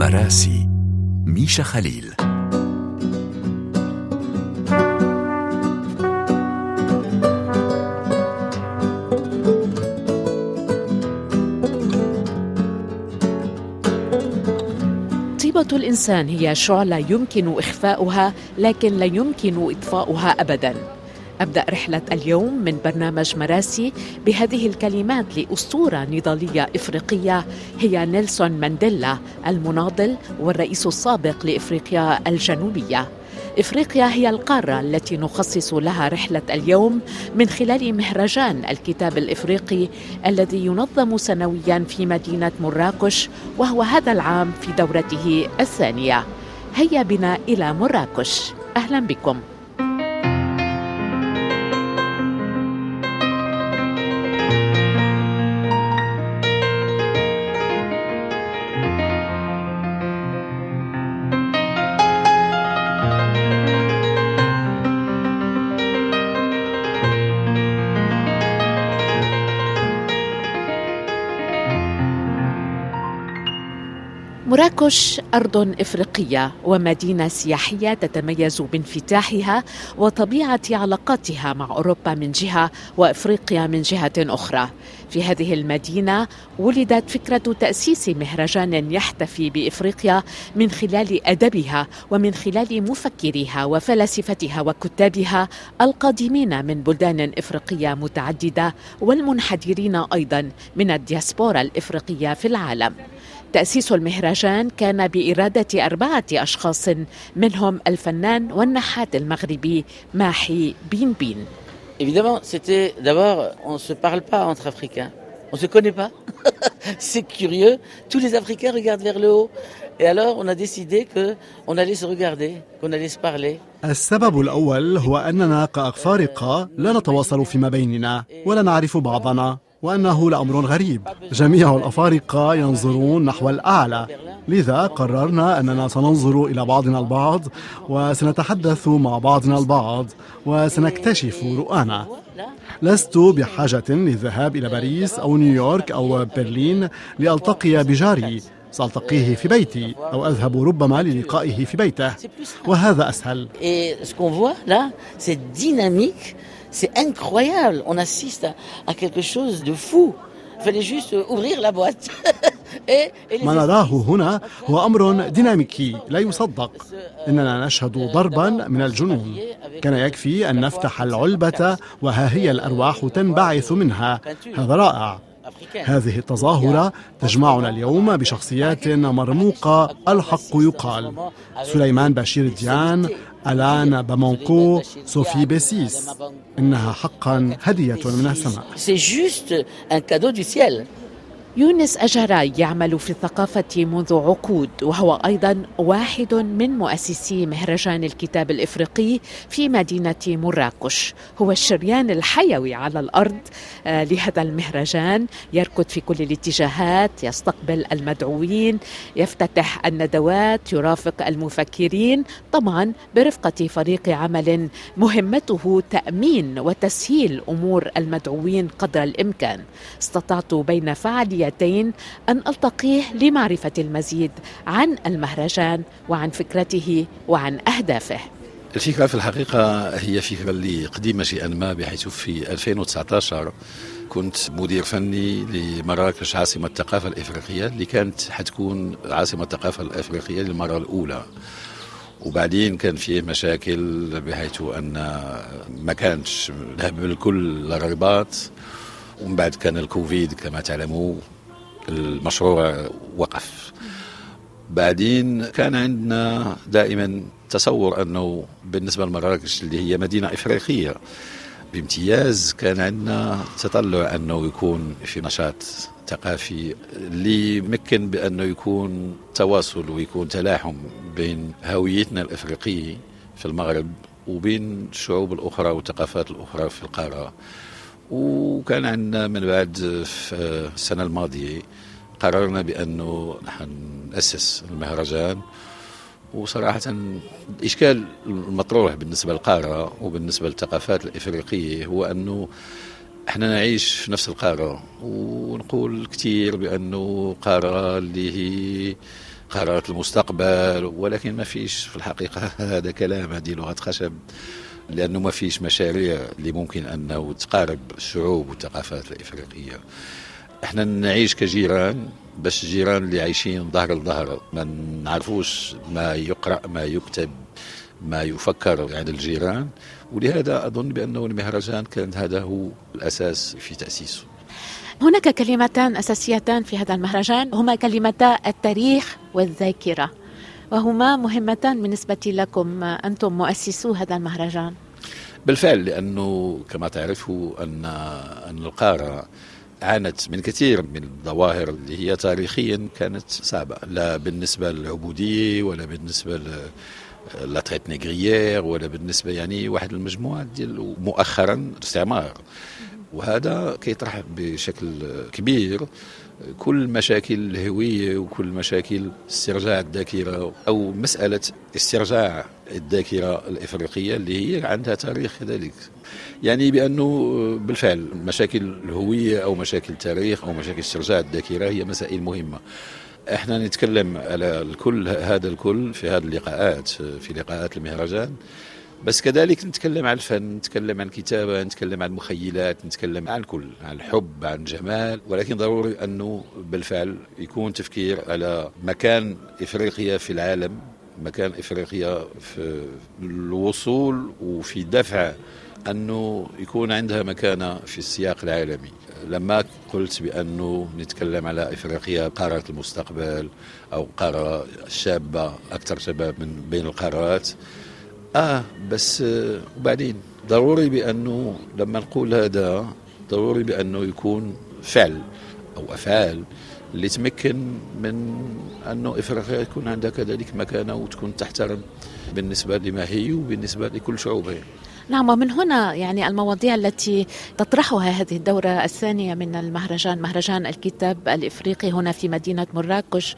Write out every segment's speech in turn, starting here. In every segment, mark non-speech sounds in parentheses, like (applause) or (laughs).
مراسي ميشا خليل. طيبة الإنسان هي شعلة يمكن إخفاؤها لكن لا يمكن إطفاؤها أبداً. أبدأ رحلة اليوم من برنامج مراسي بهذه الكلمات لأسطورة نضالية إفريقية هي نيلسون مانديلا المناضل والرئيس السابق لإفريقيا الجنوبية. إفريقيا هي القارة التي نخصص لها رحلة اليوم من خلال مهرجان الكتاب الإفريقي الذي ينظم سنويا في مدينة مراكش وهو هذا العام في دورته الثانية. هيا بنا إلى مراكش. أهلا بكم. مراكش أرض إفريقية ومدينة سياحية تتميز بانفتاحها وطبيعة علاقاتها مع أوروبا من جهة وإفريقيا من جهة أخرى. في هذه المدينة ولدت فكرة تأسيس مهرجان يحتفي بإفريقيا من خلال أدبها ومن خلال مفكريها وفلاسفتها وكتابها القادمين من بلدان إفريقية متعددة والمنحدرين أيضا من الدياسبورا الإفريقية في العالم. تأسيس المهرجان كان بإرادة أربعة أشخاص منهم الفنان والنحات المغربي ماحي بين بين Évidemment, c'était d'abord, on ne se parle pas entre Africains. On ne se connaît pas. C'est curieux. Tous les Africains regardent vers le haut. Et alors, on a décidé qu'on allait se regarder, qu'on allait se parler. السبب الأول هو أننا كأفارقة لا نتواصل فيما بيننا ولا نعرف بعضنا وأنه لأمر غريب. جميع الأفارقة ينظرون نحو الأعلى. لذا قررنا أننا سننظر إلى بعضنا البعض وسنتحدث مع بعضنا البعض وسنكتشف رؤانا. لست بحاجة للذهاب إلى باريس أو نيويورك أو برلين لألتقي بجاري. سألتقيه في بيتي أو أذهب ربما للقائه في بيته. وهذا أسهل. C'est incroyable. On assiste à, à, quelque chose de fou. Il fallait juste ouvrir la boîte. (laughs) ما نراه هنا هو أمر ديناميكي. لا يصدق. إننا نشهد ضربا من الجنون. كان يكفي أن نفتح العلبة وها هي الأرواح تنبعث منها. هذا رائع. هذه التظاهرة تجمعنا اليوم بشخصيات مرموقة الحق يقال. سليمان بشير ديان ألآن بامونكو صوفي بيسيس إنها حقا هدية من السماء. يونس أجراي يعمل في الثقافة منذ عقود وهو أيضا واحد من مؤسسي مهرجان الكتاب الإفريقي في مدينة مراكش. هو الشريان الحيوي على الأرض لهذا المهرجان. يركض في كل الاتجاهات يستقبل المدعوين يفتتح الندوات يرافق المفكرين طبعا برفقة فريق عمل مهمته تأمين وتسهيل أمور المدعوين قدر الإمكان. استطعت بين فعاليات الفعاليتين أن ألتقيه لمعرفة المزيد عن المهرجان وعن فكرته وعن أهدافه. الفكرة في الحقيقة هي فكرة اللي قديمة شيئا ما بحيث في 2019 كنت مدير فني لمراكش عاصمة الثقافة الإفريقية اللي كانت حتكون عاصمة الثقافة الإفريقية للمرة الأولى. وبعدين كان فيه مشاكل بحيث أن ما كانش ذهب الكل للرباط ومن بعد كان الكوفيد كما تعلموا المشروع وقف. بعدين كان عندنا دائما تصور أنه بالنسبة لمراكش اللي هي مدينة إفريقية بامتياز كان عندنا تطلع أنه يكون في نشاط ثقافي اللي يمكن بأنه يكون تواصل ويكون تلاحم بين هويتنا الافريقيه في المغرب وبين الشعوب الأخرى والثقافات الأخرى في القارة. وكان عندنا من بعد في السنة الماضية قررنا بأنه نأسس المهرجان. وصراحة الإشكال المطروح بالنسبة للقارة وبالنسبة للثقافات الإفريقية هو أنه إحنا نعيش في نفس القارة. ونقول كثير بأنه قارة اللي هي قرارات المستقبل ولكن ما فيش في الحقيقة (laughs) هذا كلام هذه لغة خشب. لأنه ما فيش مشاريع اللي ممكن أنه تقارب الشعوب والثقافات الإفريقية. إحنا نعيش كجيران بس جيران اللي عايشين ظهر لظهر. ما نعرفوش ما يقرأ ما يكتب ما يفكر عن الجيران. ولهذا أظن بأنه المهرجان كان هذا هو الأساس في تأسيسه. هناك كلمتان أساسيتان في هذا المهرجان. هما كلمتا التاريخ والذاكرة. وهما مهمتان بالنسبة لكم أنتم مؤسسو هذا المهرجان؟ بالفعل لأنه كما تعرفوا أن أن القارة عانت من كثير من الظواهر اللي هي تاريخيا كانت صعبة لا بالنسبة للعبودية ولا بالنسبة لا تريت نيغريير ولا بالنسبة يعني واحد المجموعة ديال مؤخرا الاستعمار. وهذا كيطرح بشكل كبير كل مشاكل الهوية وكل مشاكل استرجاع الذاكرة أو مسألة استرجاع الذاكرة الإفريقية اللي هي عندها تاريخ كذلك. يعني بأنه بالفعل مشاكل الهوية أو مشاكل التاريخ أو مشاكل استرجاع الذاكرة هي مسائل مهمة. إحنا نتكلم على الكل هذا الكل في هذه اللقاءات في لقاءات المهرجان. بس كذلك نتكلم عن الفن نتكلم عن كتابة نتكلم عن مخيلات نتكلم عن كل عن الحب عن الجمال. ولكن ضروري أنه بالفعل يكون تفكير على مكان إفريقيا في العالم مكان إفريقيا في الوصول وفي دفع أنه يكون عندها مكانة في السياق العالمي. لما قلت بأنه نتكلم على إفريقيا قارة المستقبل أو قارة شابة أكثر شباب من بين القارات آه بس آه وبعدين ضروري بأنه لما نقول هذا ضروري بأنه يكون فعل أو أفعال اللي تمكن من أنه إفريقيا يكون عندها كذلك مكانة وتكون تحترم بالنسبة لما هي وبالنسبة لكل شعوبها نعم ومن هنا يعني المواضيع التي تطرحها هذه الدورة الثانية من المهرجان مهرجان الكتاب الإفريقي هنا في مدينة مراكش.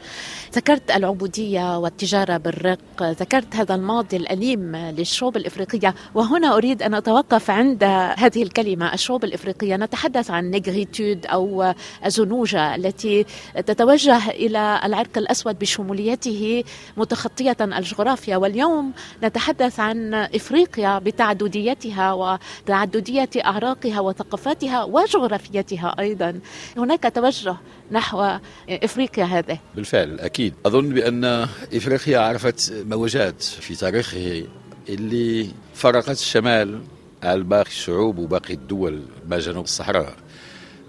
ذكرت العبودية والتجارة بالرق ذكرت هذا الماضي الأليم للشعوب الإفريقية وهنا أريد أن أتوقف عند هذه الكلمة. الشعوب الإفريقية نتحدث عن نيغريتود أو الزنوجة التي تتوجه إلى العرق الأسود بشموليته متخطية الجغرافيا. واليوم نتحدث عن إفريقيا بتعددية تعدديتها وتعددية أعراقها وثقافاتها وجغرافيتها أيضا. هناك توجه نحو إفريقيا هذه. بالفعل أكيد. أظن بأن إفريقيا عرفت موجات في تاريخه اللي فرقت الشمال على باقي الشعوب وباقي الدول ما جنوب الصحراء.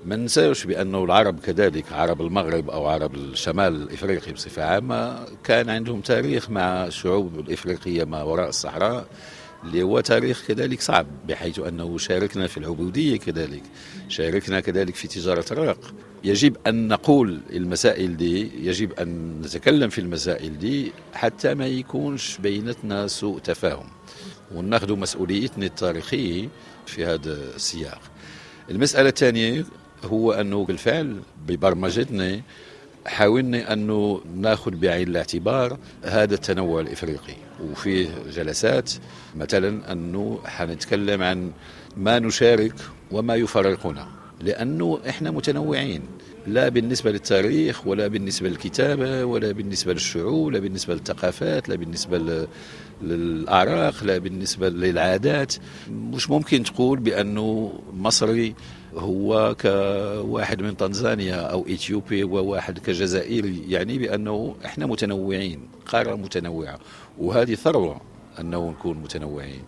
ما ننساوش بأنه العرب كذلك عرب المغرب أو عرب الشمال الإفريقي بصفة عامة كان عندهم تاريخ مع الشعوب الإفريقية ما وراء الصحراء. اللي هو تاريخ كذلك صعب بحيث أنه شاركنا في العبودية كذلك شاركنا كذلك في تجارة الرق. يجب أن نقول المسائل دي يجب أن نتكلم في المسائل دي حتى ما يكونش بينتنا سوء تفاهم. وناخذ مسؤوليتنا التاريخية في هذا السياق. المسألة الثانية هو أنه بالفعل ببرمجتنا حاولنا أنه نأخذ بعين الاعتبار هذا التنوع الإفريقي. وفيه جلسات مثلا أنه حنتكلم عن ما نشارك وما يفرقنا لأنه إحنا متنوعين لا بالنسبة للتاريخ ولا بالنسبة للكتابة ولا بالنسبة للشعوب لا بالنسبة للثقافات لا بالنسبة للأعراق لا بالنسبة للعادات. مش ممكن تقول بأنه مصري هو كواحد من تنزانيا أو إثيوبيا وواحد كجزائري يعني بأنه إحنا متنوعين قارة متنوعة. وهذه ثروة أنه نكون متنوعين.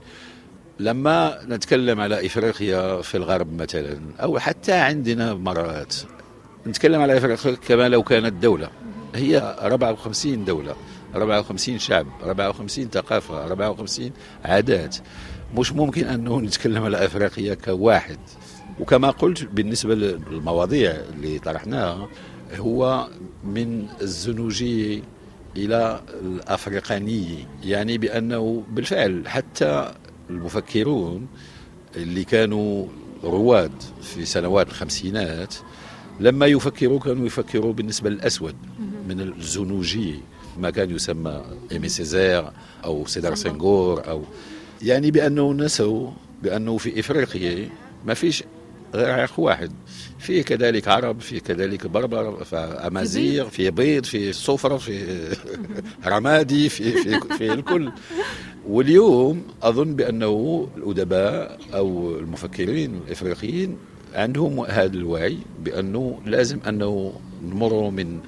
لما نتكلم على إفريقيا في الغرب مثلا أو حتى عندنا مرات نتكلم على إفريقيا كما لو كانت دولة. هي 54 دولة 54 شعب 54 ثقافة 54 عادات. مش ممكن أنه نتكلم على أفريقيا كواحد. وكما قلت بالنسبة للمواضيع اللي طرحناها هو من الزنوجية إلى الأفريقانية يعني بأنه بالفعل حتى المفكرون اللي كانوا رواد في سنوات الخمسينات لما يفكروا كانوا يفكروا بالنسبة للأسود من الزنوجية ما كان يسمى إيمي سيزير أو سيدار سنغور أو يعني بأنه نسوا بأنه في إفريقيا ما فيش غير عرق واحد. فيه كذلك عرب فيه كذلك بربر أمازيغ فيه بيض فيه صفرة فيه (laughs) رمادي فيه, فيه, فيه الكل. واليوم أظن بأنه الأدباء أو المفكرين الإفريقيين عندهم هذا الوعي بأنه لازم أنه نمر من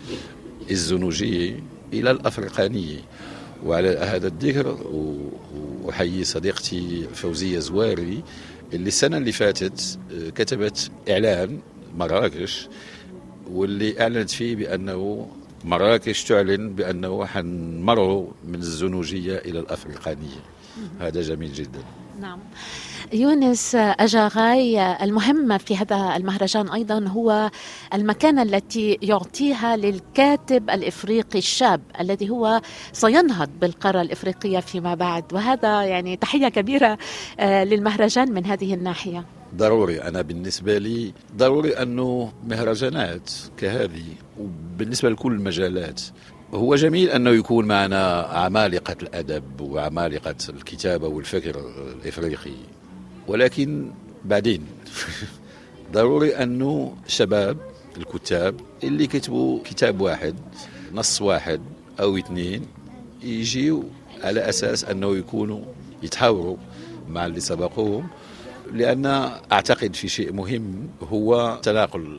الزنوجية إلى الأفريقانية. وعلى هذا الذكر أحيي صديقتي فوزية زواري اللي السنة اللي فاتت آه، كتبت إعلان مراكش واللي أعلنت فيه بأنه مراكش تعلن بأنه حنمروا من الزنوجية إلى الأفريقانية. هذا جميل جدا. نعم. يونس أجاغاي المهم في هذا المهرجان أيضا هو المكانة التي يعطيها للكاتب الإفريقي الشاب الذي هو سينهض بالقارة الإفريقية فيما بعد. وهذا يعني تحية كبيرة آه، للمهرجان من هذه الناحية. ضروري. أنا بالنسبة لي ضروري أنه مهرجانات كهذه وبالنسبة لكل المجالات هو جميل أنه يكون معنا عمالقة الأدب وعمالقة الكتابة والفكر الإفريقي. ولكن بعدين (laughs) ضروري أنه شباب الكتاب اللي كتبوا كتاب واحد نص واحد أو اثنين يجيوا على أساس أنه يكونوا يتحاوروا مع اللي سبقوهم. لأن أعتقد في شيء مهم هو تناقل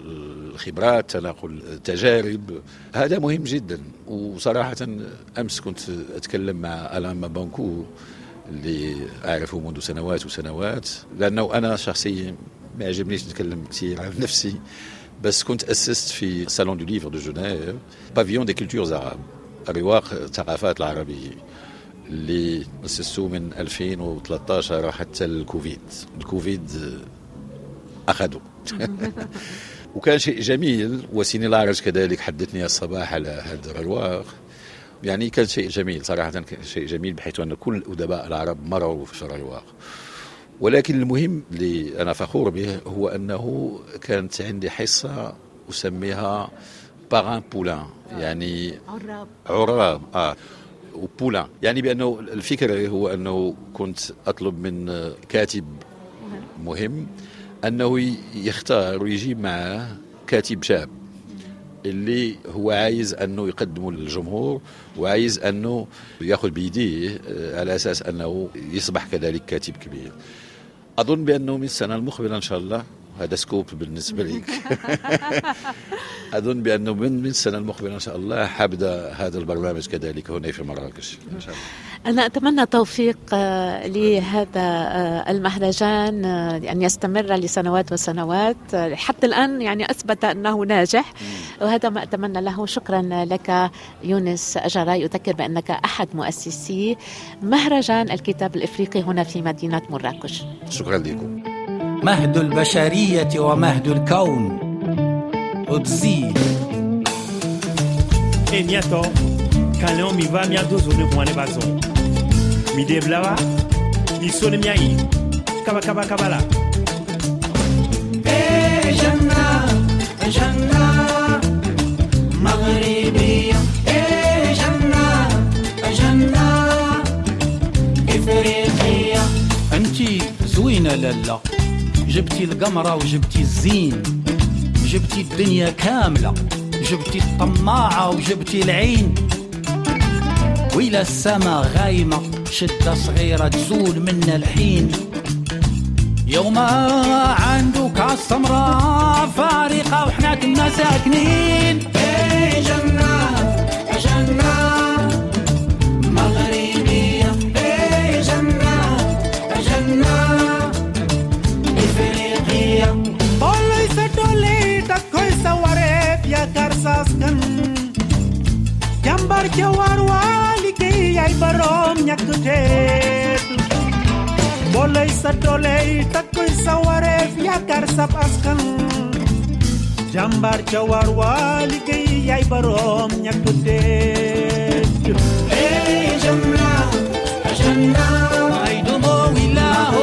الخبرات تناقل التجارب. هذا مهم جدا. وصراحة أمس كنت أتكلم مع ألان بانكو اللي أعرفه منذ سنوات وسنوات لأنه أنا شخصيا ما يعجبنيش نتكلم كثير عن نفسي بس كنت أسست في salon du livre de Genève pavillon des cultures arabes رواق الثقافات العربية اللي أسسوه من 2013 حتى الكوفيد. الكوفيد أخذوا (laughs) وكان شيء جميل واسيني الأعرج كذلك حدثني الصباح على هذا الرواق. يعني كان شيء جميل صراحة كان شيء جميل بحيث أن كل الأدباء العرب مروا في شرع الرواق. ولكن المهم اللي أنا فخور به هو أنه كانت عندي حصة أسميها باران بولان يعني عراب عراب آه وبولان يعني بأنه الفكرة هو أنه كنت أطلب من كاتب مهم أنه يختار ويجيب معه كاتب شاب. اللي هو عايز أنه يقدمه للجمهور وعايز أنه يأخذ بيديه آه، على أساس أنه يصبح كذلك كاتب كبير. أظن بأنه من السنة المقبلة إن شاء الله. هذا سكوب بالنسبة لك (laughs) أظن بأنه من من السنة المقبلة إن شاء الله حابدا هذا البرنامج كذلك هنا في مراكش إن شاء الله. أنا أتمنى توفيق آه، لهذا آه، المهرجان آه، أن يستمر لسنوات وسنوات. حتى الآن يعني أثبت أنه ناجح وهذا ما أتمنى له. شكرا لك يونس أجراي أذكر بأنك أحد مؤسسي مهرجان الكتاب الإفريقي هنا في مدينة مراكش. شكرا لكم. مهد البشرية ومهد الكون. قدسي إيه ميتو كان لهم ميبا ميادو زوني بواني بازو ميدي بلاوا يسوني مياي كابا كابا كابا لا جنة جنة مغربية افريقيه انتي زوينة لاله جبتي القمرة وجبتي الزين جبتي الدنيا كاملة جبتي الطماعة وجبتي العين. وإلى السما غايمة شدة صغيرة تزول منا الحين. يوم عندك السمراء فارقة وحنا كنا ساكنين. إيه جنة جنة. saskan. Jàmbar ca waar waa liggéey yaay boroom ñàkk déet boolay sa dooley takkoy sa wareef yaakaar sab askan jàmbar ca waar waa liggéey yaay boroom ñàkk déet Hey, Jamna, Jamna, I do more we love.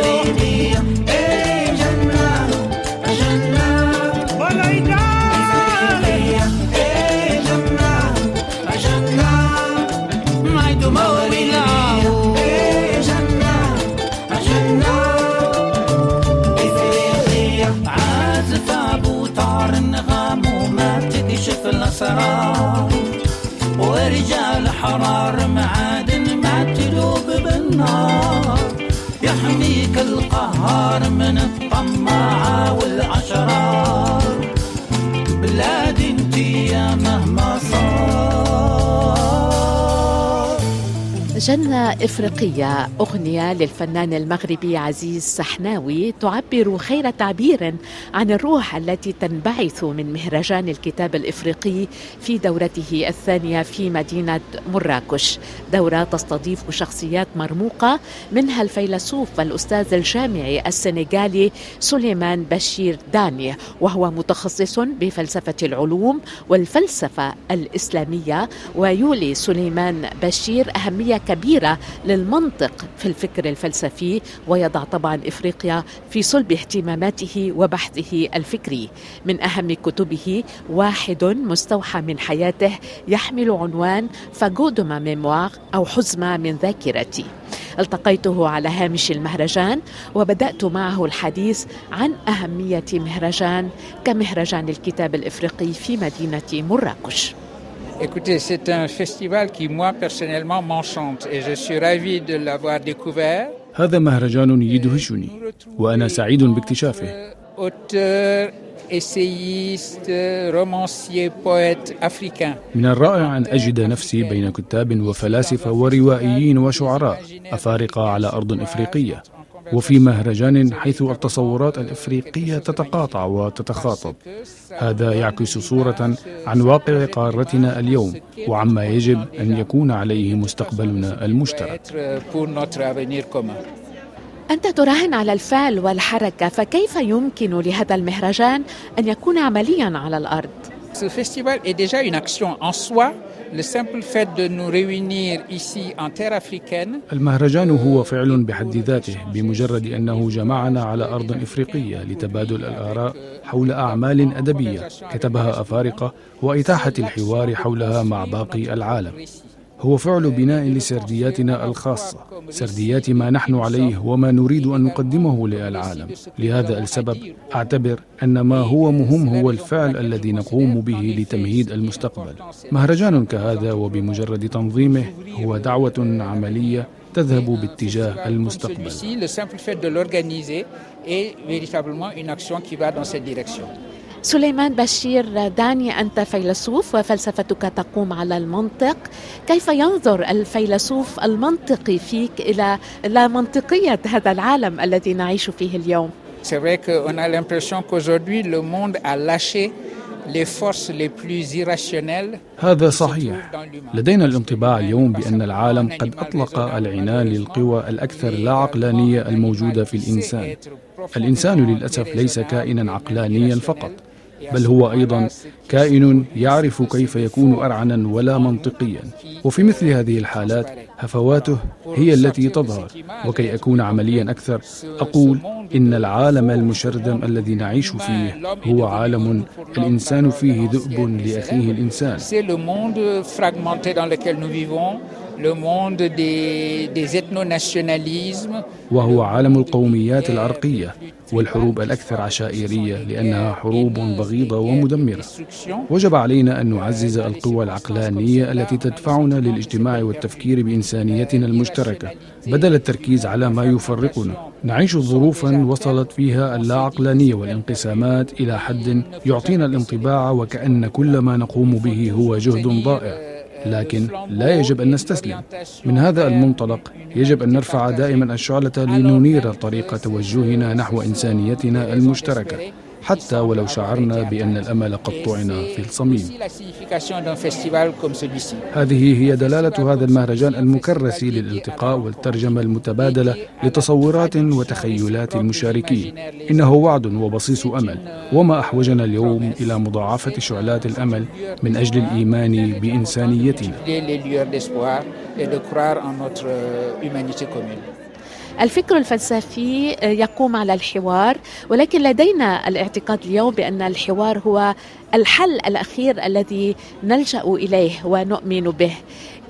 ورجال حرار معادن ما تلوب بالنار. يحميك القهار من الطماعة والعشرار. جنة إفريقية أغنية للفنان المغربي عزيز سحناوي تعبر خير تعبير عن الروح التي تنبعث من مهرجان الكتاب الإفريقي في دورته الثانية في مدينة مراكش. دورة تستضيف شخصيات مرموقة منها الفيلسوف والأستاذ الجامعي السنغالي سليمان بشير داني وهو متخصص بفلسفة العلوم والفلسفة الإسلامية ويولي سليمان بشير أهمية كبيرة للمنطق في الفكر الفلسفي ويضع طبعا إفريقيا في صلب اهتماماته وبحثه الفكري. من أهم كتبه واحد مستوحى من حياته يحمل عنوان فاغودوما ميموار أو حزمة من ذاكرتي التقيته على هامش المهرجان وبدأت معه الحديث عن أهمية مهرجان كمهرجان الكتاب الإفريقي في مدينة مراكش. Écoutez, c'est un festival qui, moi, personnellement, m'enchante et je suis ravi de l'avoir découvert. هذا مهرجان يدهشني وأنا سعيد باكتشافه. من الرائع أن أجد نفسي بين كتاب وفلاسفة وروائيين وشعراء أفارقة على أرض إفريقية. وفي مهرجان حيث التصورات الإفريقية تتقاطع وتتخاطب هذا يعكس صورة عن واقع قارتنا اليوم وعما يجب أن يكون عليه مستقبلنا المشترك. أنت تراهن على الفعل والحركة فكيف يمكن لهذا المهرجان أن يكون عمليا على الأرض؟ المهرجان هو فعل بحد ذاته بمجرد أنه جمعنا على أرض إفريقية لتبادل الآراء حول أعمال أدبية كتبها أفارقة وإتاحة الحوار حولها مع باقي العالم. هو فعل بناء لسردياتنا الخاصة سرديات ما نحن عليه وما نريد أن نقدمه للعالم. لهذا السبب أعتبر أن ما هو مهم هو الفعل الذي نقوم به لتمهيد المستقبل. مهرجان كهذا وبمجرد تنظيمه هو دعوة عملية تذهب باتجاه المستقبل. سليمان بشير داني أنت فيلسوف وفلسفتك تقوم على المنطق. كيف ينظر الفيلسوف المنطقي فيك إلى لا منطقية هذا العالم الذي نعيش فيه اليوم؟ C'est vrai qu'on a l'impression qu'aujourd'hui, le monde a lâché les forces les plus irrationnelles. هذا صحيح. لدينا الانطباع اليوم بأن العالم قد أطلق العنان للقوى الأكثر لا عقلانية الموجودة في الإنسان. الإنسان للأسف ليس كائنا عقلانيا فقط. بل هو أيضا كائن يعرف كيف يكون أرعنا ولا منطقيا. وفي مثل هذه الحالات هفواته هي التي تظهر وكي أكون عمليا أكثر أقول إن العالم المشردم الذي نعيش فيه هو عالم الإنسان فيه ذئب لأخيه الإنسان. Le monde des, وهو عالم القوميات العرقية والحروب الأكثر عشائرية لأنها حروب بغيضة ومدمرة. وجب علينا أن نعزز القوى العقلانية التي تدفعنا للاجتماع والتفكير بإنسانيتنا المشتركة بدل التركيز على ما يفرقنا. نعيش ظروفا وصلت فيها اللاعقلانية والانقسامات إلى حد يعطينا الانطباع وكأن كل ما نقوم به هو جهد ضائع. لكن لا يجب أن نستسلم. من هذا المنطلق يجب أن نرفع دائما الشعلة لننير طريق توجهنا نحو إنسانيتنا المشتركة. حتى ولو شعرنا بأن الأمل قد طعن في الصميم. هذه هي دلالة هذا المهرجان المكرس للالتقاء والترجمة المتبادلة لتصورات وتخيلات المشاركين. إنه وعد وبصيص أمل. وما أحوجنا اليوم إلى مضاعفة شعلات الأمل من أجل الإيمان بإنسانيتنا. الفكر الفلسفي يقوم على الحوار ولكن لدينا الاعتقاد اليوم بأن الحوار هو الحل الأخير الذي نلجأ إليه ونؤمن به.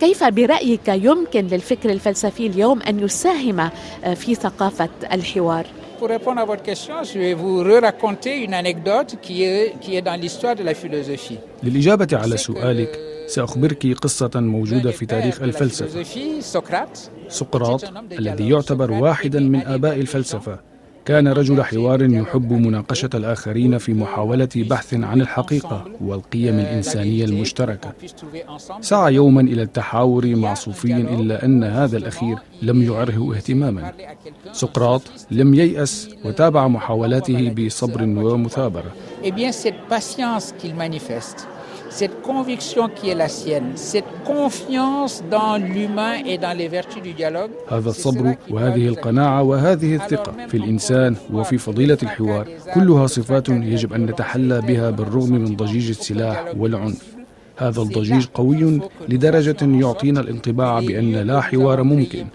كيف برأيك يمكن للفكر الفلسفي اليوم أن يساهم في ثقافة الحوار؟ Pour répondre à votre question, je vais vous raconter une anecdote qui est, qui est dans l'histoire de la philosophie. للإجابة على سؤالك سأخبرك قصة موجودة في تاريخ الفلسفة سقراط الذي يعتبر واحدا من آباء الفلسفة كان رجل حوار يحب مناقشة الآخرين في محاولة بحث عن الحقيقة والقيم الإنسانية المشتركة. سعى يوما إلى التحاور مع صوفي إلا أن هذا الأخير لم يعره اهتماما. سقراط لم ييأس وتابع محاولاته بصبر ومثابرة. Eh cette conviction qui est la sienne, cette confiance dans l'humain et dans les vertus du dialogue. هذا الصبر وهذه القناعة وهذه الثقة في الإنسان وفي فضيلة الحوار. كلها صفات يجب أن نتحلى بها بالرغم من ضجيج السلاح والعنف. هذا الضجيج قوي لدرجة يعطينا الانطباع بأن لا حوار ممكن.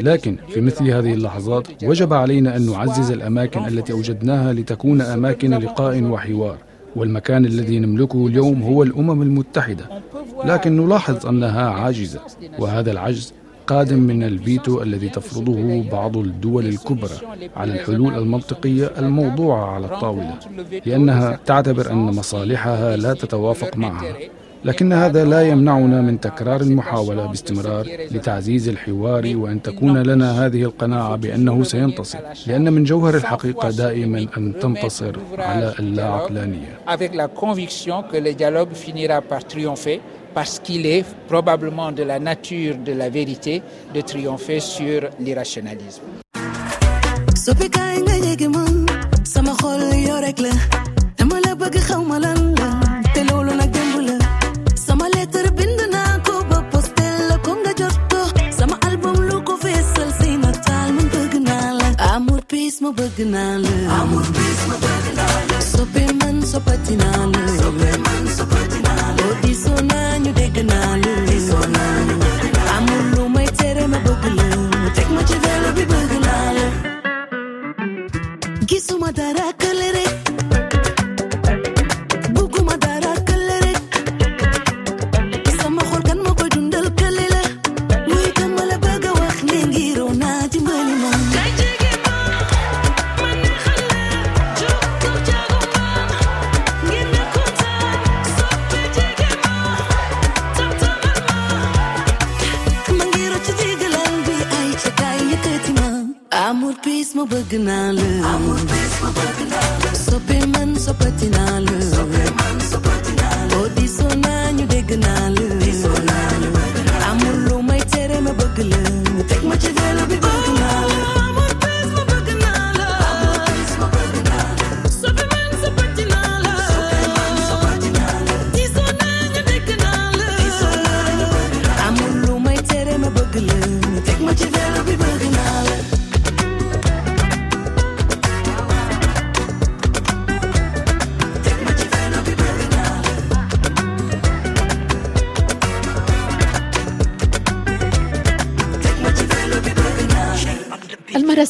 لكن في مثل هذه اللحظات وجب علينا أن نعزز الأماكن التي أوجدناها لتكون أماكن لقاء وحوار. والمكان الذي نملكه اليوم هو الأمم المتحدة. لكن نلاحظ أنها عاجزة وهذا العجز قادم من الفيتو الذي تفرضه بعض الدول الكبرى على الحلول المنطقية الموضوعة على الطاولة لأنها تعتبر أن مصالحها لا تتوافق معها. لكن هذا لا يمنعنا من تكرار المحاولة باستمرار لتعزيز الحوار وأن تكون لنا هذه القناعة بأنه سينتصر لأن من جوهر الحقيقة دائما أن تنتصر على اللا عقلانية Avec la conviction que le dialogue finira par triompher parce qu'il est probablement de la nature de la vérité de triompher sur l'irrationalisme. sama xol yow rek la dama la bëgg xaw ma lan mı bugün alır? Amur bir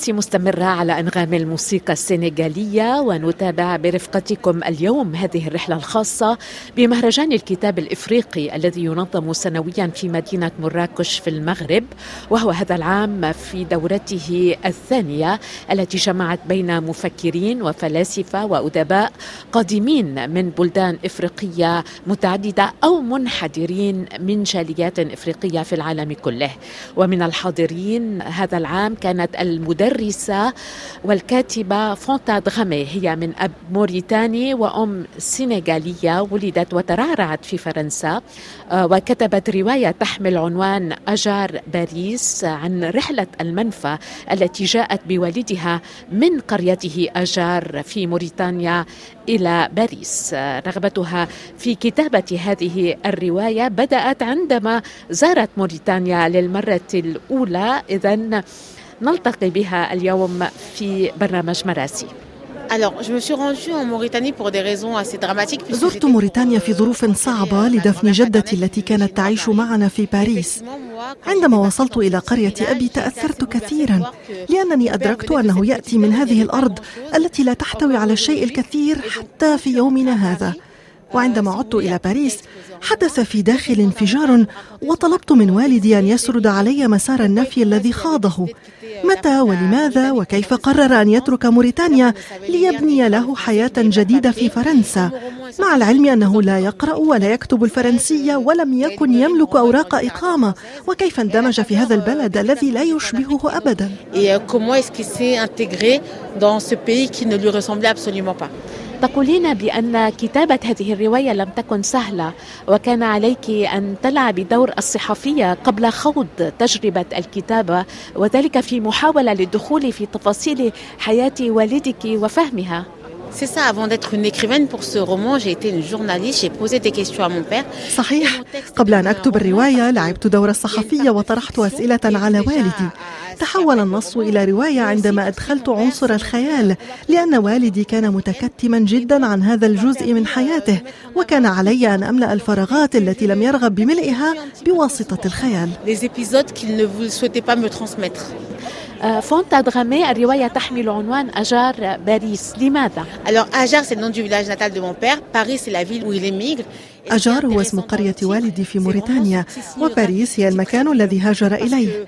المراسي مستمرة على أنغام الموسيقى السنغالية ونتابع برفقتكم اليوم هذه الرحلة الخاصة بمهرجان الكتاب الإفريقي الذي ينظم سنويا في مدينة مراكش في المغرب وهو هذا العام في دورته الثانية التي جمعت بين مفكرين وفلاسفة وأدباء قادمين من بلدان إفريقية متعددة أو منحدرين من جاليات إفريقية في العالم كله. ومن الحاضرين هذا العام كانت المدرسة والكاتبة فونتا دغامي هي من أب موريتاني وأم سنغالية ولدت وترعرعت في فرنسا. وكتبت رواية تحمل عنوان أجار باريس عن رحلة المنفى التي جاءت بوالدها من قريته أجار في موريتانيا إلى باريس. رغبتها في كتابة هذه الرواية بدأت عندما زارت موريتانيا للمرة الأولى. إذا نلتقي بها اليوم في برنامج مراسي. زرت موريتانيا في ظروف صعبة لدفن جدتي التي كانت تعيش معنا في باريس عندما وصلت إلى قرية أبي تأثرت كثيرا لأنني أدركت أنه يأتي من هذه الأرض التي لا تحتوي على الشيء الكثير حتى في يومنا هذا. وعندما عدت إلى باريس حدث في داخلي انفجار وطلبت من والدي أن يسرد علي مسار النفي الذي خاضه. متى ولماذا وكيف قرر أن يترك موريتانيا ليبني له حياة جديدة في فرنسا؟ مع العلم أنه لا يقرأ ولا يكتب الفرنسية ولم يكن يملك أوراق إقامة وكيف اندمج في هذا البلد الذي لا يشبهه أبدا؟ تقولين بأن كتابة هذه الرواية لم تكن سهلة وكان عليك أن تلعبي دور الصحفية قبل خوض تجربة الكتابة وذلك في محاولة للدخول في تفاصيل حياة والدك وفهمها. C'est ça, avant d'être une écrivaine pour ce roman, j'ai été une journaliste, j'ai posé des questions à mon père. صحيح. قبل أن أكتب الرواية لعبت دور الصحفية وطرحت أسئلة على والدي. تحول النص إلى رواية عندما أدخلت عنصر الخيال لأن والدي كان متكتما جدا عن هذا الجزء من حياته. وكان علي أن أملأ الفراغات التي لم يرغب بملئها بواسطة الخيال. Les épisodes qu'il ne souhaitait pas me transmettre. فونتا دغامي الرواية تحمل عنوان أجار باريس لماذا؟ Alors, Ajar, c'est le nom du village natal de mon père. Paris, c'est la ville où il émigre. أجار هو اسم قرية والدي في موريتانيا وباريس هي المكان الذي هاجر إليه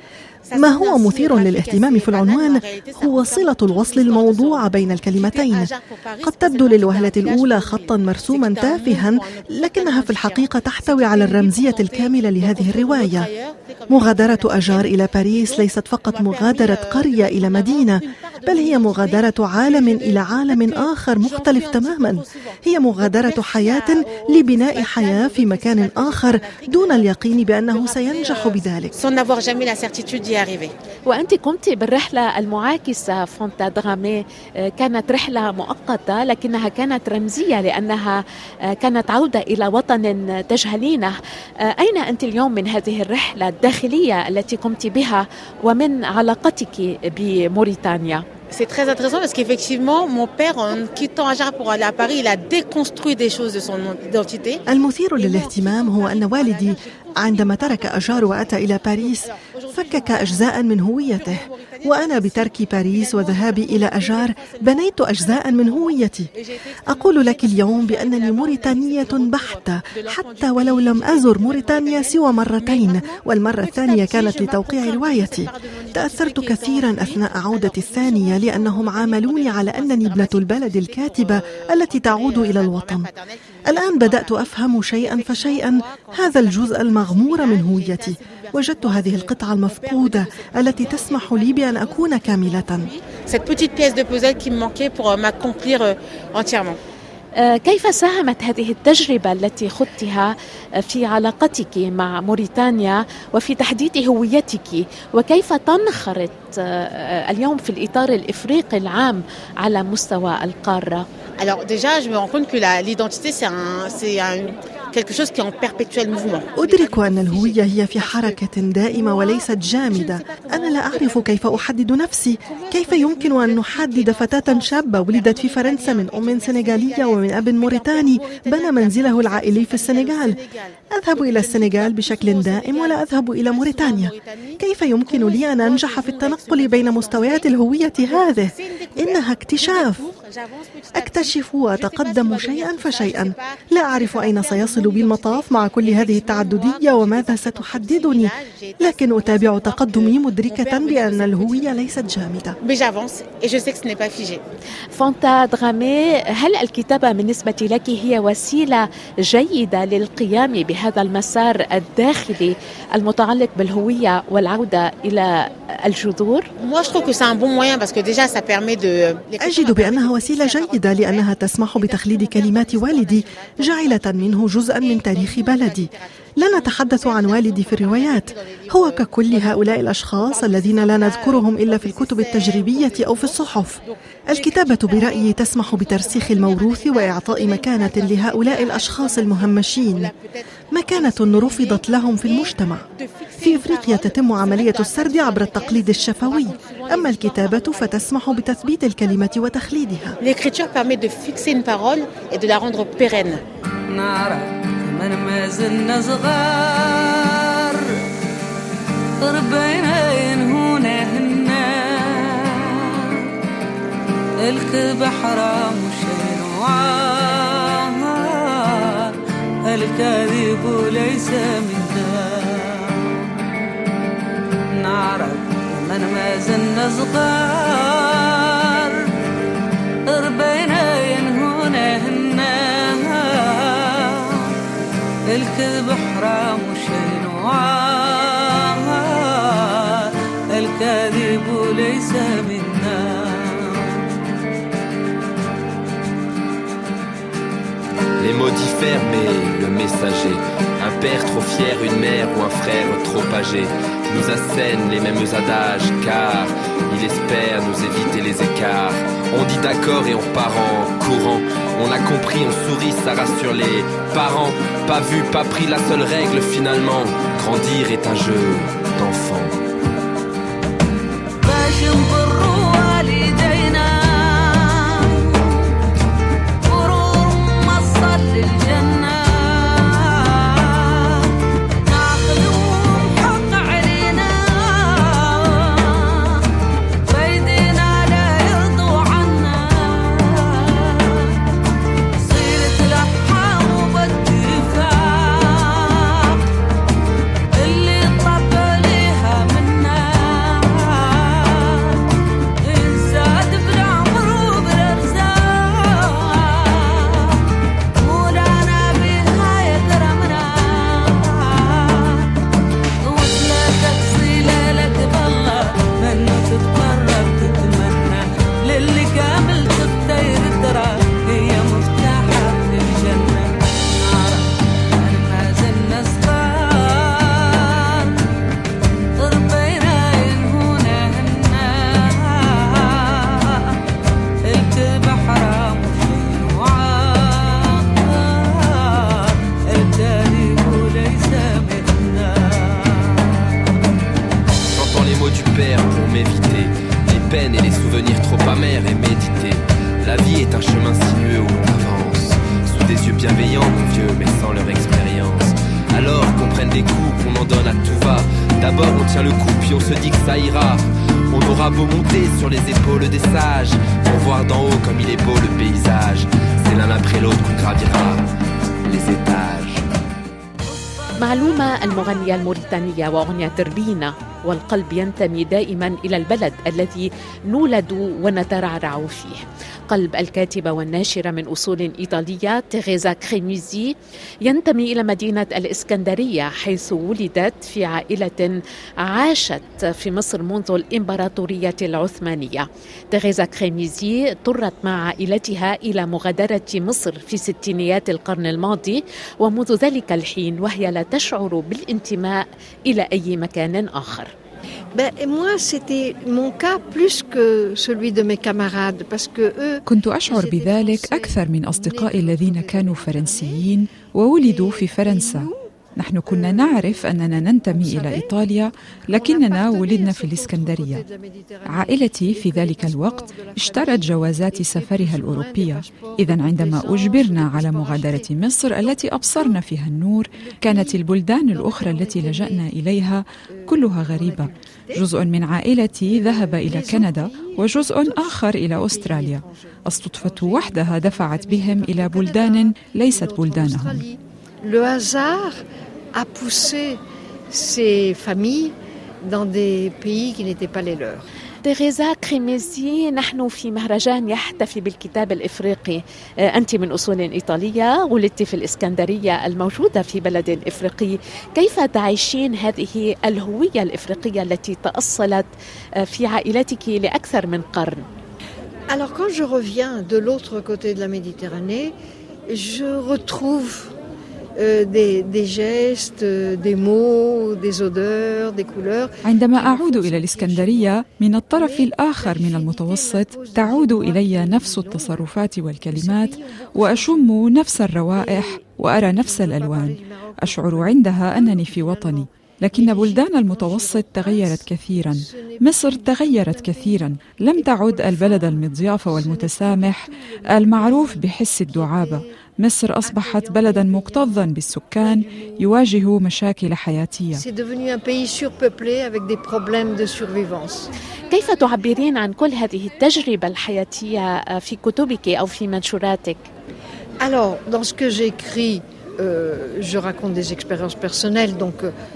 ما هو مثير للاهتمام في العنوان هو صلة الوصل الموضوع بين الكلمتين. قد تبدو للوهلة الأولى خطا مرسوما تافها لكنها في الحقيقة تحتوي على الرمزية الكاملة لهذه الرواية. مغادرة أجار إلى باريس ليست فقط مغادرة قرية إلى مدينة بل هي مغادرة عالم إلى عالم آخر مختلف تماما هي مغادرة حياة لبناء حياة في مكان آخر دون اليقين بأنه سينجح بذلك. وأنت قمت بالرحلة المعاكسة فونتا دغامي آه، كانت رحلة مؤقتة لكنها كانت رمزية لأنها آه، كانت عودة إلى وطن تجهلينه آه، أين أنت اليوم من هذه الرحلة الداخلية التي قمت بها ومن علاقتك بموريتانيا؟ C'est très intéressant parce qu'effectivement, mon père, en quittant Ajar pour aller à Paris, il a déconstruit des choses de son identité. المثير للاهتمام هو أن والدي عندما ترك أجار وأتى إلى باريس فكك أجزاء من هويته وأنا بترك باريس وذهابي إلى أجار بنيت أجزاء من هويتي. أقول لك اليوم بأنني موريتانية بحتة حتى ولو لم أزر موريتانيا سوى مرتين والمرة الثانية كانت لتوقيع روايتي. تأثرت كثيرا أثناء عودتي الثانية لأنهم عاملوني على أنني ابنة البلد الكاتبة التي تعود إلى الوطن. الآن بدأت أفهم شيئا فشيئا هذا الجزء المغمور من هويتي. وجدت هذه القطعة المفقودة التي تسمح لي بأن أكون كاملة Cette petite pièce de puzzle qui me manquait pour euh, m'accomplir euh, entièrement. آه، كيف ساهمت هذه التجربة التي خضتها آه، في علاقتك مع موريتانيا وفي تحديد هويتك وكيف تنخرط آه، اليوم في الإطار الإفريقي العام على مستوى القارة؟ Alors déjà, je me rends compte que l'identité, c'est un, أدرك أن الهوية هي في حركة دائمة وليست جامدة. أنا لا أعرف كيف أحدد نفسي. كيف يمكن أن نحدد فتاة شابة ولدت في فرنسا من أم سنغالية ومن أب موريتاني بنى منزله العائلي في السنغال؟ أذهب إلى السنغال بشكل دائم ولا أذهب إلى موريتانيا. كيف يمكن لي أن أنجح في التنقل بين مستويات الهوية هذه؟ إنها اكتشاف. أكتشف وأتقدم شيئا فشيئا لا أعرف أين سيصل بي المطاف مع كل هذه التعددية وماذا ستحددني لكن أتابع تقدمي مدركة بأن الهوية ليست جامدة. فونتا دغامي هل الكتابة بالنسبة لك هي وسيلة جيدة للقيام بهذا المسار الداخلي المتعلق بالهوية والعودة إلى الجذور؟ أجد بأنها وسيلة جيدة لأنها تسمح بتخليد كلمات والدي جعلة منه جزءا من تاريخ بلدي. لا نتحدث عن والدي في الروايات. هو ككل هؤلاء الأشخاص الذين لا نذكرهم إلا في الكتب التجريبية أو في الصحف. الكتابة برأيي تسمح بترسيخ الموروث وإعطاء مكانة لهؤلاء الأشخاص المهمشين. مكانة رفضت لهم في المجتمع. في إفريقيا تتم عملية السرد عبر التقليد الشفوي. أما الكتابة فتسمح بتثبيت الكلمة وتخليدها. L'écriture permet الكذب حرام وشين وعار الكذب ليس منا نعرف من ما زلنا صغار ربينا ينهونا هنا الكذب حرام وشين الكذب ليس منا Diffèrent, mais le messager, un père trop fier, une mère ou un frère trop âgé, nous assène les mêmes adages, car il espère nous éviter les écarts. On dit d'accord et on part en courant. On a compris, on sourit, ça rassure les parents. Pas vu, pas pris, la seule règle finalement. Grandir est un jeu d'enfant. الموريتانية وأغنية ربينا والقلب ينتمي دائما إلى البلد الذي نولد ونترعرع فيه. قلب الكاتبة والناشرة من أصول إيطالية تيريزا كريميزي ينتمي إلى مدينة الإسكندرية حيث ولدت في عائلة عاشت في مصر منذ الإمبراطورية العثمانية. تيريزا كريميزي اضطرت مع عائلتها إلى مغادرة مصر في ستينيات القرن الماضي ومنذ ذلك الحين وهي لا تشعر بالانتماء إلى أي مكان آخر. Ben, moi, c'était mon cas plus que celui de mes camarades, parce que eux, كنت أشعر بذلك أكثر من أصدقائي الذين كانوا فرنسيين وولدوا في فرنسا نحن كنا نعرف أننا ننتمي إلى إيطاليا لكننا ولدنا في الإسكندرية. عائلتي في ذلك الوقت اشترت جوازات سفرها الأوروبية. إذا عندما أجبرنا على مغادرة مصر التي أبصرنا فيها النور كانت البلدان الأخرى التي لجأنا إليها كلها غريبة. جزء من عائلتي ذهب إلى كندا وجزء آخر إلى أستراليا. الصدفة وحدها دفعت بهم إلى بلدان ليست بلدانهم. Le hasard a poussé ces familles dans des pays qui n'étaient pas les leurs. تيريزا كريميزي نحن في مهرجان يحتفي بالكتاب الإفريقي. آه، أنت من أصول إيطالية ولدت في الإسكندرية الموجودة في بلد إفريقي. كيف تعيشين هذه الهوية الإفريقية التي تأصلت آه، في عائلتك لأكثر من قرن؟ Alors quand je reviens de l'autre côté de la Méditerranée, je retrouve des, des gestes, euh, des mots, des odeurs, des couleurs. عندما أعود إلى الإسكندرية من الطرف الآخر من المتوسط تعود إلي نفس التصرفات والكلمات وأشم نفس الروائح وأرى نفس الألوان. أشعر عندها أنني في وطني لكن بلدان المتوسط تغيرت كثيرا. مصر تغيرت كثيرا. لم تعد البلد المضياف والمتسامح المعروف بحس الدعابة. مصر أصبحت بلدا مكتظا بالسكان يواجه مشاكل حياتية. كيف تعبرين عن كل هذه التجربة الحياتية في كتبك أو في منشوراتك؟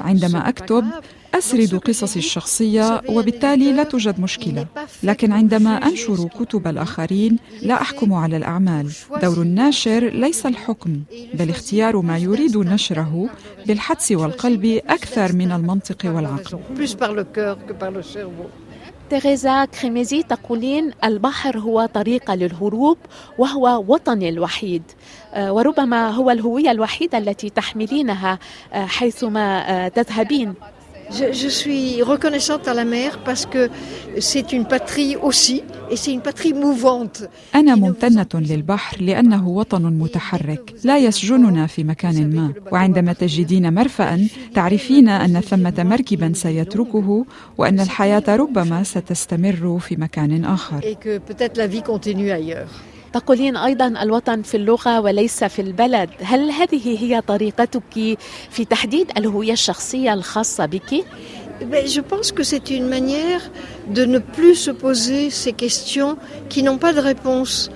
عندما أكتب أسرد قصصي الشخصية وبالتالي لا توجد مشكلة. لكن عندما أنشر كتب الآخرين لا أحكم على الأعمال. دور الناشر ليس الحكم بل اختيار ما يريد نشره بالحدس والقلب أكثر من المنطق والعقل. تيريزا كريميزي تقولين البحر هو طريقة للهروب وهو وطني الوحيد. آه، وربما هو الهوية الوحيدة التي تحملينها آه، حيثما آه، تذهبين. Je, je suis reconnaissante à la mer parce que c'est une patrie aussi, et c'est une patrie mouvante. أنا ممتنة للبحر لأنه وطن متحرك لا يسجننا في مكان ما وعندما تجدين مرفأ تعرفين أن ثمة مركبا سيتركه وأن الحياة ربما ستستمر في مكان آخر Et que peut-être la vie continue ailleurs. تقولين أيضا الوطن في اللغة وليس في البلد هل هذه هي طريقتك في تحديد الهوية الشخصية الخاصة بك؟ Ben, je pense que c'est une manière de ne plus se poser ces questions qui n'ont pas de réponse.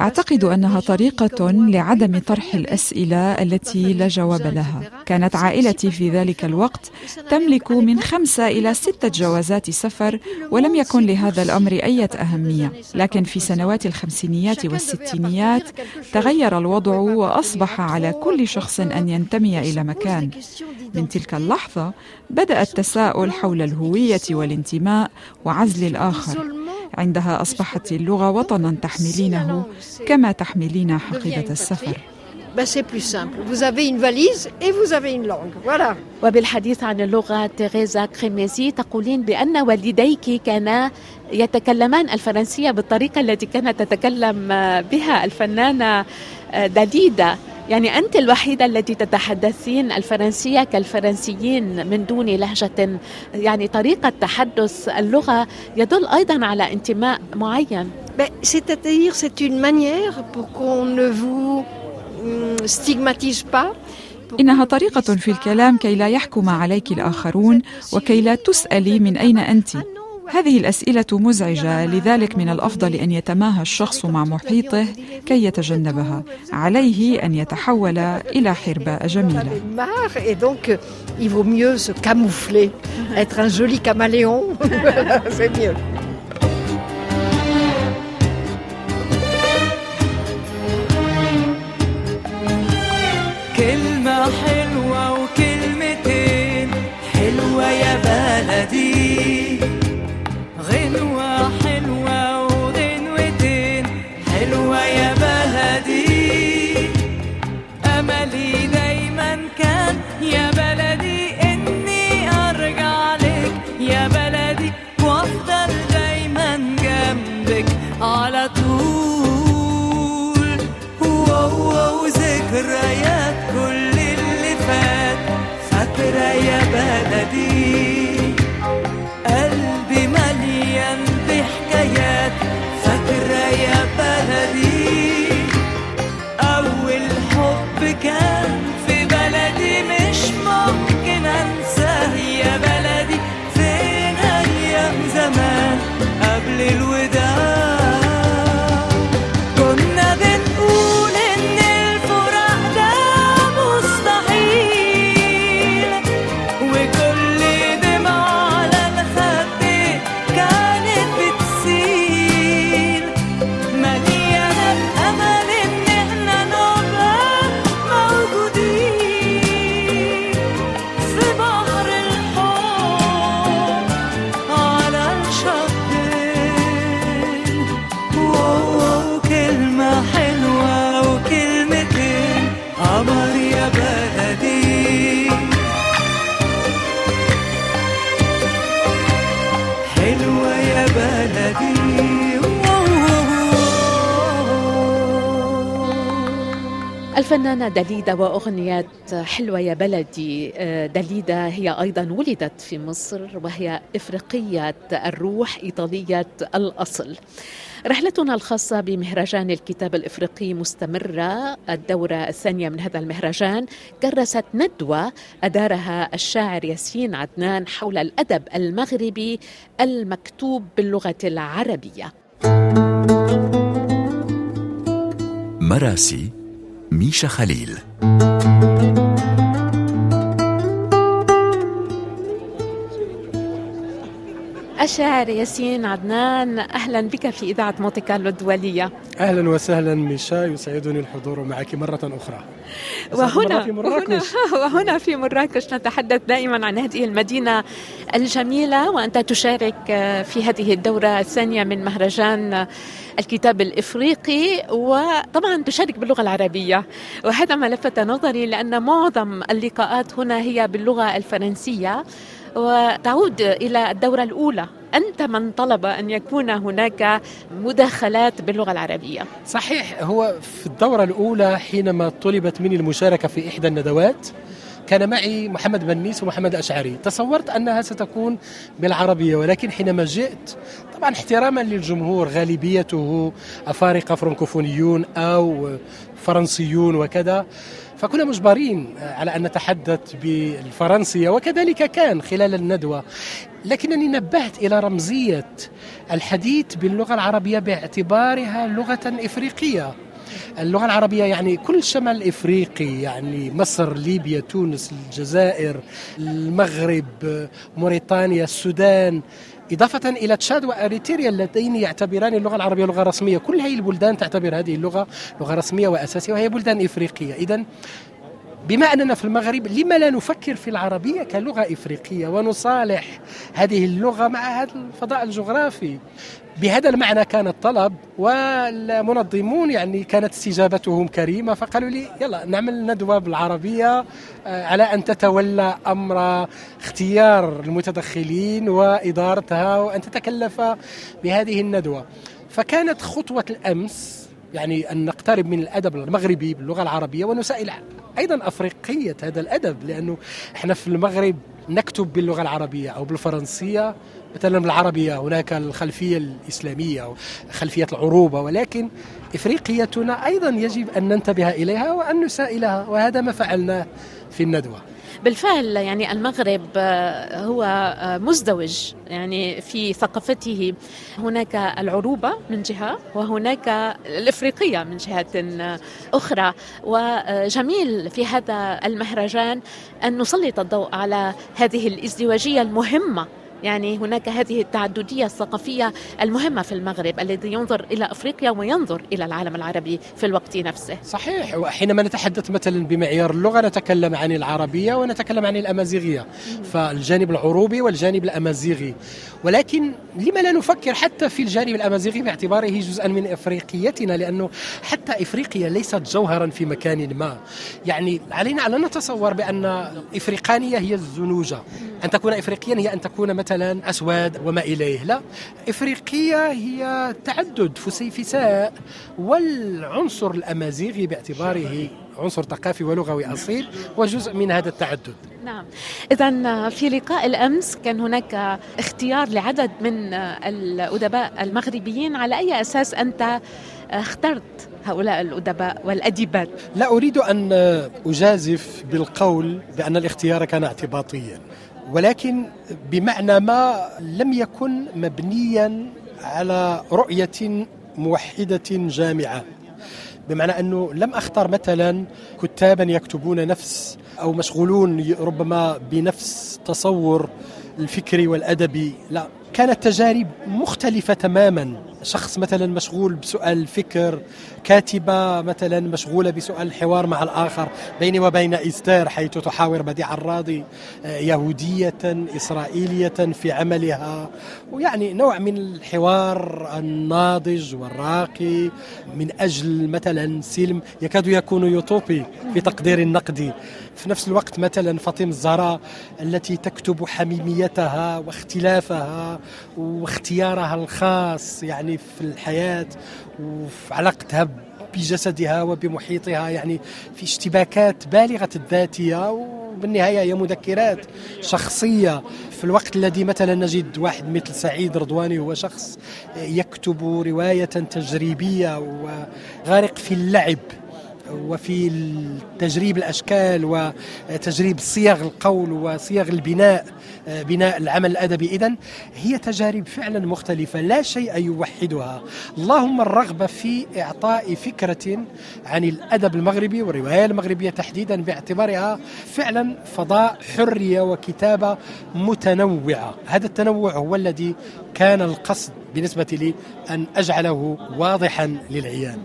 أعتقد أنها طريقة لعدم طرح الأسئلة التي لا جواب لها. كانت عائلتي في ذلك الوقت تملك من خمسة إلى ستة جوازات سفر ولم يكن لهذا الأمر أي أهمية. لكن في سنوات الخمسينيات والستينيات تغير الوضع وأصبح على كل شخص أن ينتمي إلى مكان. من تلك اللحظة بدأ التساؤل حول الهوية والانتماء وعزل الآخر. عندها أصبحت اللغة وطنا تحملينه كما تحملين حقيبة السفر. وبالحديث عن اللغة تيريزا كريميزي تقولين بأن والديك كانا يتكلمان الفرنسية بالطريقة التي كانت تتكلم بها الفنانة داليدا. يعني أنت الوحيدة التي تتحدثين الفرنسية كالفرنسيين من دون لهجة يعني طريقة تحدث اللغة يدل أيضا على انتماء معين c'est-à-dire, c'est une manière pour qu'on ne vous stigmatise pas. إنها طريقة في الكلام كي لا يحكم عليك الآخرون وكي لا تسألي من أين أنت هذه الأسئلة مزعجة. لذلك من الأفضل أن يتماهى الشخص مع محيطه كي يتجنبها. عليه أن يتحول إلى حرباء جميلة. Euh. (laughs) (laughs) كلمة حلوة وكلمتين حلوة يا بلدي. الفنانة داليدا وأغنية حلوة يا بلدي. آه، داليدا هي أيضا ولدت في مصر وهي إفريقية الروح إيطالية الأصل. رحلتنا الخاصة بمهرجان الكتاب الإفريقي مستمرة. الدورة الثانية من هذا المهرجان كرست ندوة أدارها الشاعر ياسين عدنان حول الأدب المغربي المكتوب باللغة العربية. مراسي ميشا خليل الشاعر ياسين عدنان أهلا بك في إذاعة مونتي كارلو الدولية. أهلا وسهلا ميشا يسعدني الحضور معك مرة أخرى. وهنا في مراكش. وهنا, (laughs) وهنا في مراكش نتحدث دائما عن هذه المدينة الجميلة وأنت تشارك في هذه الدورة الثانية من مهرجان الكتاب الإفريقي وطبعا تشارك باللغة العربية. وهذا ما لفت نظري لأن معظم اللقاءات هنا هي باللغة الفرنسية. وتعود إلى الدورة الأولى. أنت من طلب أن يكون هناك مداخلات باللغة العربية. صحيح هو في الدورة الأولى حينما طلبت مني المشاركة في إحدى الندوات كان معي محمد بنيس ومحمد أشعري. تصورت أنها ستكون بالعربية ولكن حينما جئت طبعا احتراما للجمهور غالبيته أفارقة فرنكوفونيون أو فرنسيون وكذا فكنا مجبرين على أن نتحدث بالفرنسية وكذلك كان خلال الندوة. لكنني نبهت إلى رمزية الحديث باللغة العربية باعتبارها لغة إفريقية. اللغة العربية يعني كل شمال إفريقي يعني مصر ليبيا تونس الجزائر المغرب موريتانيا السودان. إضافة إلى تشاد وأريتريا اللتين يعتبران اللغة العربية لغة رسمية. كل هذه البلدان تعتبر هذه اللغة لغة رسمية وأساسية وهي بلدان إفريقية. إذا بما أننا في المغرب لما لا نفكر في العربية كلغة إفريقية ونصالح هذه اللغة مع هذا الفضاء الجغرافي؟ بهذا المعنى كان الطلب والمنظمون يعني كانت استجابتهم كريمة فقالوا لي يلا نعمل ندوة بالعربية على أن تتولى أمر اختيار المتدخلين وإدارتها وأن تتكلف بهذه الندوة. فكانت خطوة الأمس يعني أن نقترب من الأدب المغربي باللغة العربية ونسائل أيضا أفريقية هذا الأدب لأنه إحنا في المغرب نكتب باللغة العربية أو بالفرنسية. مثلا بالعربية هناك الخلفية الإسلامية أو خلفية العروبة ولكن إفريقيتنا أيضا يجب أن ننتبه إليها وأن نسائلها وهذا ما فعلناه في الندوة. بالفعل يعني المغرب هو مزدوج يعني في ثقافته. هناك العروبة من جهة وهناك الإفريقية من جهة أخرى. وجميل في هذا المهرجان أن نسلط الضوء على هذه الإزدواجية المهمة يعني هناك هذه التعددية الثقافية المهمة في المغرب الذي ينظر إلى أفريقيا وينظر إلى العالم العربي في الوقت نفسه. صحيح وحينما نتحدث مثلا بمعيار اللغة نتكلم عن العربية ونتكلم عن الأمازيغية فالجانب العروبي والجانب الأمازيغي. ولكن لما لا نفكر حتى في الجانب الأمازيغي باعتباره جزءا من إفريقيتنا لأنه حتى إفريقيا ليست جوهرا في مكان ما. يعني علينا أن نتصور بأن إفريقانية هي الزنوجة. أن تكون إفريقيا هي أن تكون مثلا أسود وما إليه لا. إفريقية هي تعدد فسيفساء والعنصر الأمازيغي باعتباره عنصر ثقافي ولغوي أصيل وجزء من هذا التعدد. نعم. إذا في لقاء الأمس كان هناك اختيار لعدد من الأدباء المغربيين. على أي أساس أنت اخترت هؤلاء الأدباء والأديبات؟ لا أريد أن أجازف بالقول بأن الاختيار كان اعتباطيا. ولكن بمعنى ما لم يكن مبنيا على رؤية موحدة جامعة. بمعنى أنه لم أختار مثلا كتابا يكتبون نفس أو مشغولون ربما بنفس تصور الفكري والأدبي. لا كانت تجارب مختلفة تماما. شخص مثلا مشغول بسؤال الفكر كاتبة مثلا مشغولة بسؤال الحوار مع الآخر بيني وبين إستير حيث تحاور بديع الراضي يهودية إسرائيلية في عملها. ويعني نوع من الحوار الناضج والراقي من أجل مثلا سلم يكاد يكون يوتوبي في تقدير النقدي في نفس الوقت مثلا فاطمة الزهراء التي تكتب حميميتها واختلافها واختيارها الخاص يعني في الحياة وفي علاقتها بجسدها وبمحيطها يعني في اشتباكات بالغة الذاتية وبالنهاية هي مذكرات شخصية. في الوقت الذي مثلا نجد واحد مثل سعيد رضواني هو شخص يكتب رواية تجريبية وغارق في اللعب. وفي تجريب الأشكال وتجريب صيغ القول وصيغ البناء بناء العمل الأدبي. اذا هي تجارب فعلا مختلفة لا شيء يوحدها. اللهم الرغبة في إعطاء فكرة عن الأدب المغربي والرواية المغربية تحديدا باعتبارها فعلا فضاء حرية وكتابة متنوعة. هذا التنوع هو الذي كان القصد بالنسبة لي أن أجعله واضحا للعيان.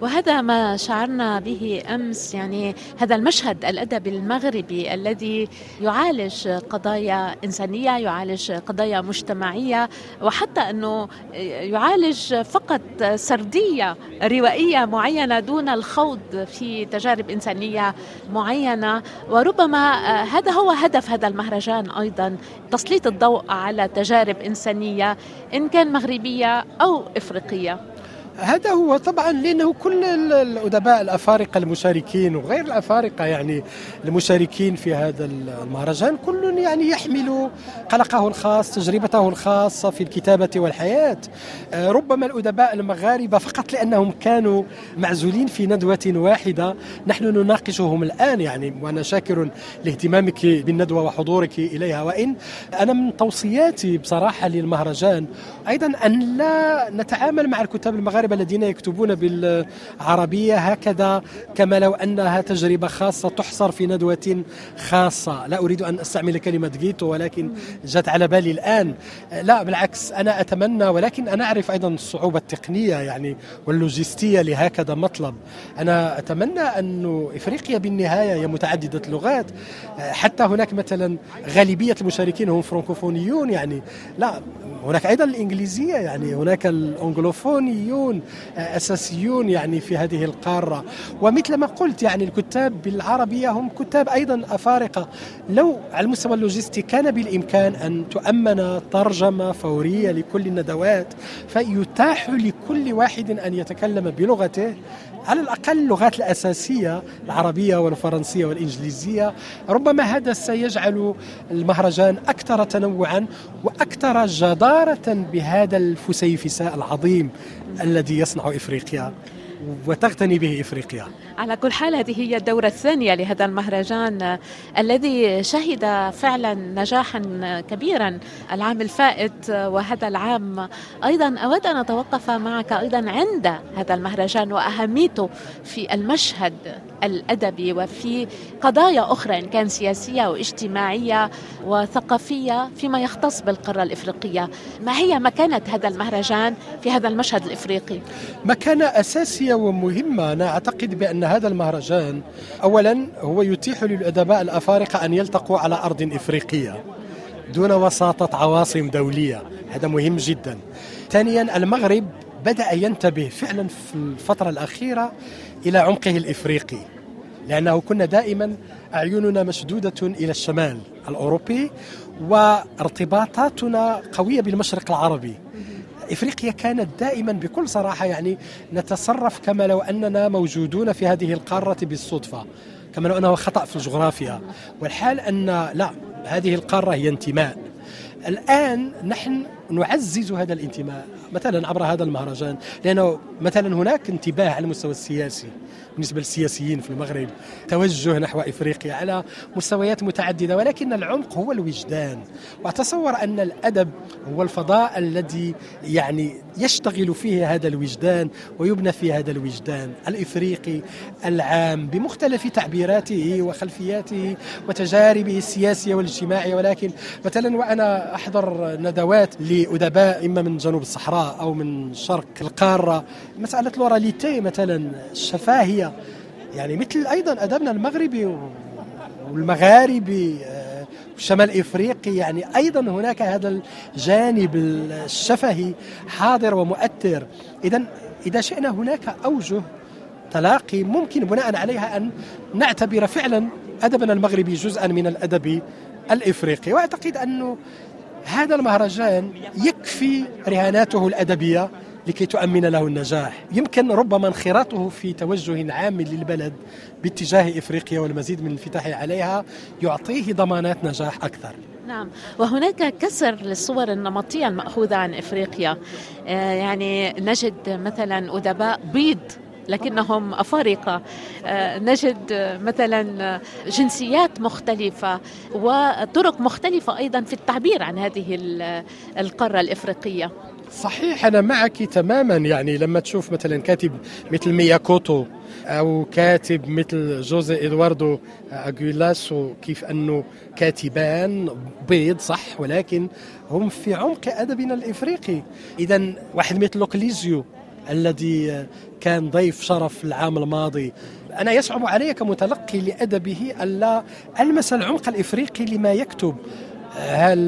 وهذا ما شعرنا به أمس يعني هذا المشهد الادبي المغربي الذي يعالج قضايا إنسانية يعالج قضايا مجتمعية وحتى أنه يعالج فقط سردية روائية معينة دون الخوض في تجارب إنسانية معينة. وربما هذا هو هدف هذا المهرجان أيضا تسليط الضوء على تجارب إنسانية إن كان مغربية أو إفريقية. هذا هو طبعا لأنه كل الأدباء الأفارقة المشاركين وغير الأفارقة يعني المشاركين في هذا المهرجان كل يعني يحمل قلقه الخاص تجربته الخاصة في الكتابة والحياة. ربما الأدباء المغاربة فقط لأنهم كانوا معزولين في ندوة واحدة نحن نناقشهم الآن يعني وأنا شاكر لاهتمامك بالندوة وحضورك إليها. وإن أنا من توصياتي بصراحة للمهرجان أيضا أن لا نتعامل مع الكتاب المغاربة المغاربة الذين يكتبون بالعربية هكذا كما لو أنها تجربة خاصة تحصر في ندوة خاصة. لا أريد أن أستعمل كلمة جيتو ولكن جت على بالي الآن. لا بالعكس أنا أتمنى ولكن أنا أعرف أيضا الصعوبة التقنية يعني واللوجستية لهكذا مطلب. أنا أتمنى أن إفريقيا بالنهاية هي متعددة اللغات. حتى هناك مثلا غالبية المشاركين هم فرانكوفونيون يعني. لا هناك أيضا الإنجليزية يعني هناك الأنجلوفونيون أساسيون يعني في هذه القارة. ومثل ما قلت يعني الكتاب بالعربية هم كتاب أيضا أفارقة. لو على المستوى اللوجستي كان بالإمكان أن تؤمن ترجمة فورية لكل الندوات فيتاح لكل واحد أن يتكلم بلغته. على الأقل اللغات الأساسية العربية والفرنسية والإنجليزية ربما هذا سيجعل المهرجان أكثر تنوعا وأكثر جدارة بهذا الفسيفساء العظيم الذي يصنع إفريقيا. وتغتني به إفريقيا. على كل حال هذه هي الدورة الثانية لهذا المهرجان الذي شهد فعلا نجاحا كبيرا العام الفائت وهذا العام أيضا أود أن أتوقف معك أيضا عند هذا المهرجان وأهميته في المشهد الأدبي وفي قضايا أخرى إن كان سياسية واجتماعيه وثقافية فيما يختص بالقارة الإفريقية. ما هي مكانة هذا المهرجان في هذا المشهد الإفريقي؟ مكانة أساسية ومهمة أنا أعتقد بأن هذا المهرجان اولا هو يتيح للأدباء الأفارقة أن يلتقوا على أرض إفريقية دون وساطة عواصم دولية. هذا مهم جدا. ثانيا المغرب بدأ ينتبه فعلا في الفترة الأخيرة إلى عمقه الإفريقي لأنه كنا دائما أعيننا مشدودة إلى الشمال الأوروبي وارتباطاتنا قوية بالمشرق العربي. إفريقيا كانت دائما بكل صراحة يعني نتصرف كما لو أننا موجودون في هذه القارة بالصدفة كما لو أنه خطأ في الجغرافيا. والحال أن لا هذه القارة هي انتماء. الآن نحن نعزز هذا الانتماء مثلا عبر هذا المهرجان لأنه مثلا هناك انتباه على المستوى السياسي. بالنسبة للسياسيين في المغرب توجه نحو إفريقيا على مستويات متعددة ولكن العمق هو الوجدان. وأتصور أن الأدب هو الفضاء الذي يعني يشتغل فيه هذا الوجدان ويبنى فيه هذا الوجدان الإفريقي العام بمختلف تعبيراته وخلفياته وتجاربه السياسية والاجتماعية. ولكن مثلا وأنا أحضر ندوات لأدباء إما من جنوب الصحراء أو من شرق القارة مسألة لوراليتي مثلا يعني مثل أيضا أدبنا المغربي والمغاربي شمال إفريقي يعني أيضا هناك هذا الجانب الشفهي حاضر ومؤثر. اذا إذا شئنا هناك أوجه تلاقي ممكن بناء عليها أن نعتبر فعلا أدبنا المغربي جزءا من الأدب الإفريقي. وأعتقد انه هذا المهرجان يكفي رهاناته الأدبية. لكي تؤمن له النجاح. يمكن ربما انخراطه في توجه عام للبلد باتجاه إفريقيا والمزيد من الانفتاح عليها يعطيه ضمانات نجاح أكثر. نعم. وهناك كسر للصور النمطية المأخوذة عن إفريقيا. يعني نجد مثلا أدباء بيض لكنهم أفارقة. آه، نجد مثلا جنسيات مختلفة وطرق مختلفة أيضا في التعبير عن هذه القارة الإفريقية. صحيح أنا معك تماما. يعني لما تشوف مثلا كاتب مثل مياكوتو أو كاتب مثل جوزي إدواردو أغولاسو كيف أنه كاتبان بيض صح؟ ولكن هم في عمق أدبنا الإفريقي. إذا واحد مثل لوكليزيو الذي كان ضيف شرف العام الماضي أنا يصعب علي كمتلقي لأدبه ألا ألمس العمق الإفريقي لما يكتب. هل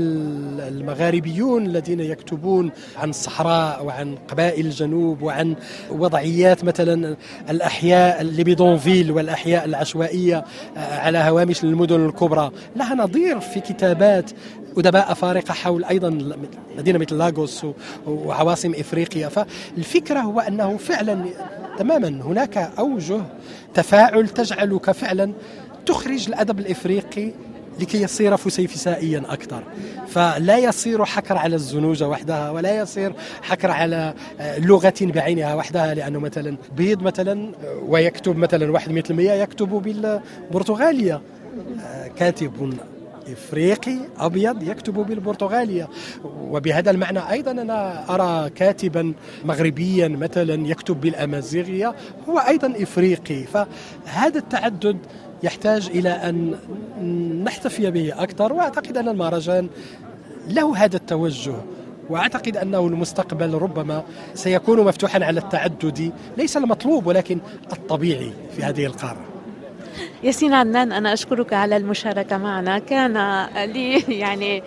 المغاربيون الذين يكتبون عن الصحراء وعن قبائل الجنوب وعن وضعيات مثلا الأحياء الليبيدونفيل والأحياء العشوائية على هوامش المدن الكبرى لها نظير في كتابات أدباء أفارقة حول أيضا مدينة مثل لاغوس وعواصم إفريقيا. فالفكرة هو أنه فعلا تماما هناك أوجه تفاعل تجعلك فعلا تخرج الأدب الإفريقي لكي يصير فسيفسائيا أكثر. فلا يصير حكر على الزنوجة وحدها ولا يصير حكر على آه، لغة بعينها وحدها. لأنه مثلا بيض مثلا آه، ويكتب مثلا واحد مثل مية يكتب بالبرتغالية. آه، كاتب إفريقي أبيض يكتب بالبرتغالية. وبهذا المعنى أيضا أنا أرى كاتبا مغربيا مثلا يكتب بالأمازيغية هو أيضا إفريقي. فهذا التعدد يحتاج إلى أن نحتفي به أكثر وأعتقد أن المهرجان له هذا التوجه وأعتقد أنه المستقبل ربما سيكون مفتوحا على التعدد ليس المطلوب ولكن الطبيعي في هذه القارة. ياسين عدنان أنا أشكرك على المشاركة معنا. كان لي (laughs) يعني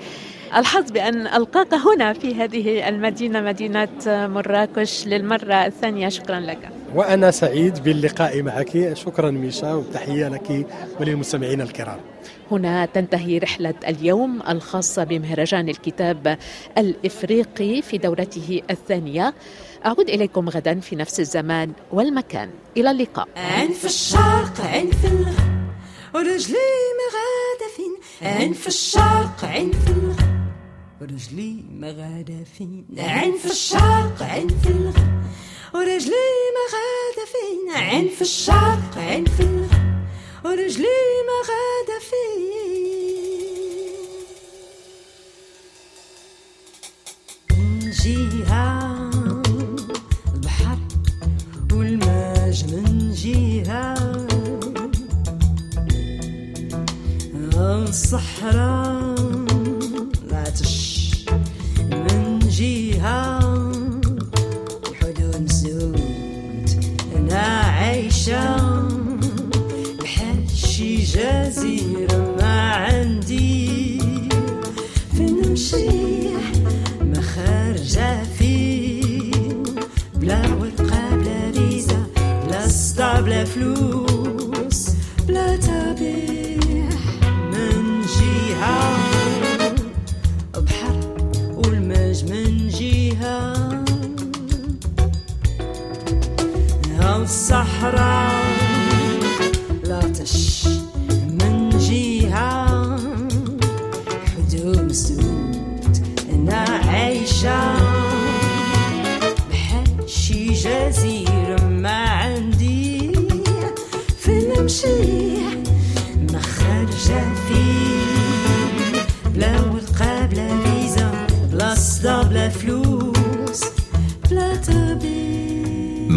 الحظ بأن ألقاك هنا في هذه المدينة مدينة مراكش للمرة الثانية. شكرا لك. وأنا سعيد باللقاء معك. شكرا ميشا وتحية لك وللمستمعين الكرام. هنا تنتهي رحلة اليوم الخاصة بمهرجان الكتاب الإفريقي في دورته الثانية. أعود إليكم غدا في نفس الزمان والمكان. إلى اللقاء. عين في الشرق عين في الغرب ورجلي مغادفين عين في الشرق عين في الغرب ورجلي مغادفين عين في الشرق عين في الغرب ورجلي مغادفين عين في الشرق عين في ورجلي مغادفين من جهة البحر والماج من جهة الصحراء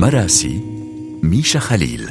مراسي ميشا خليل.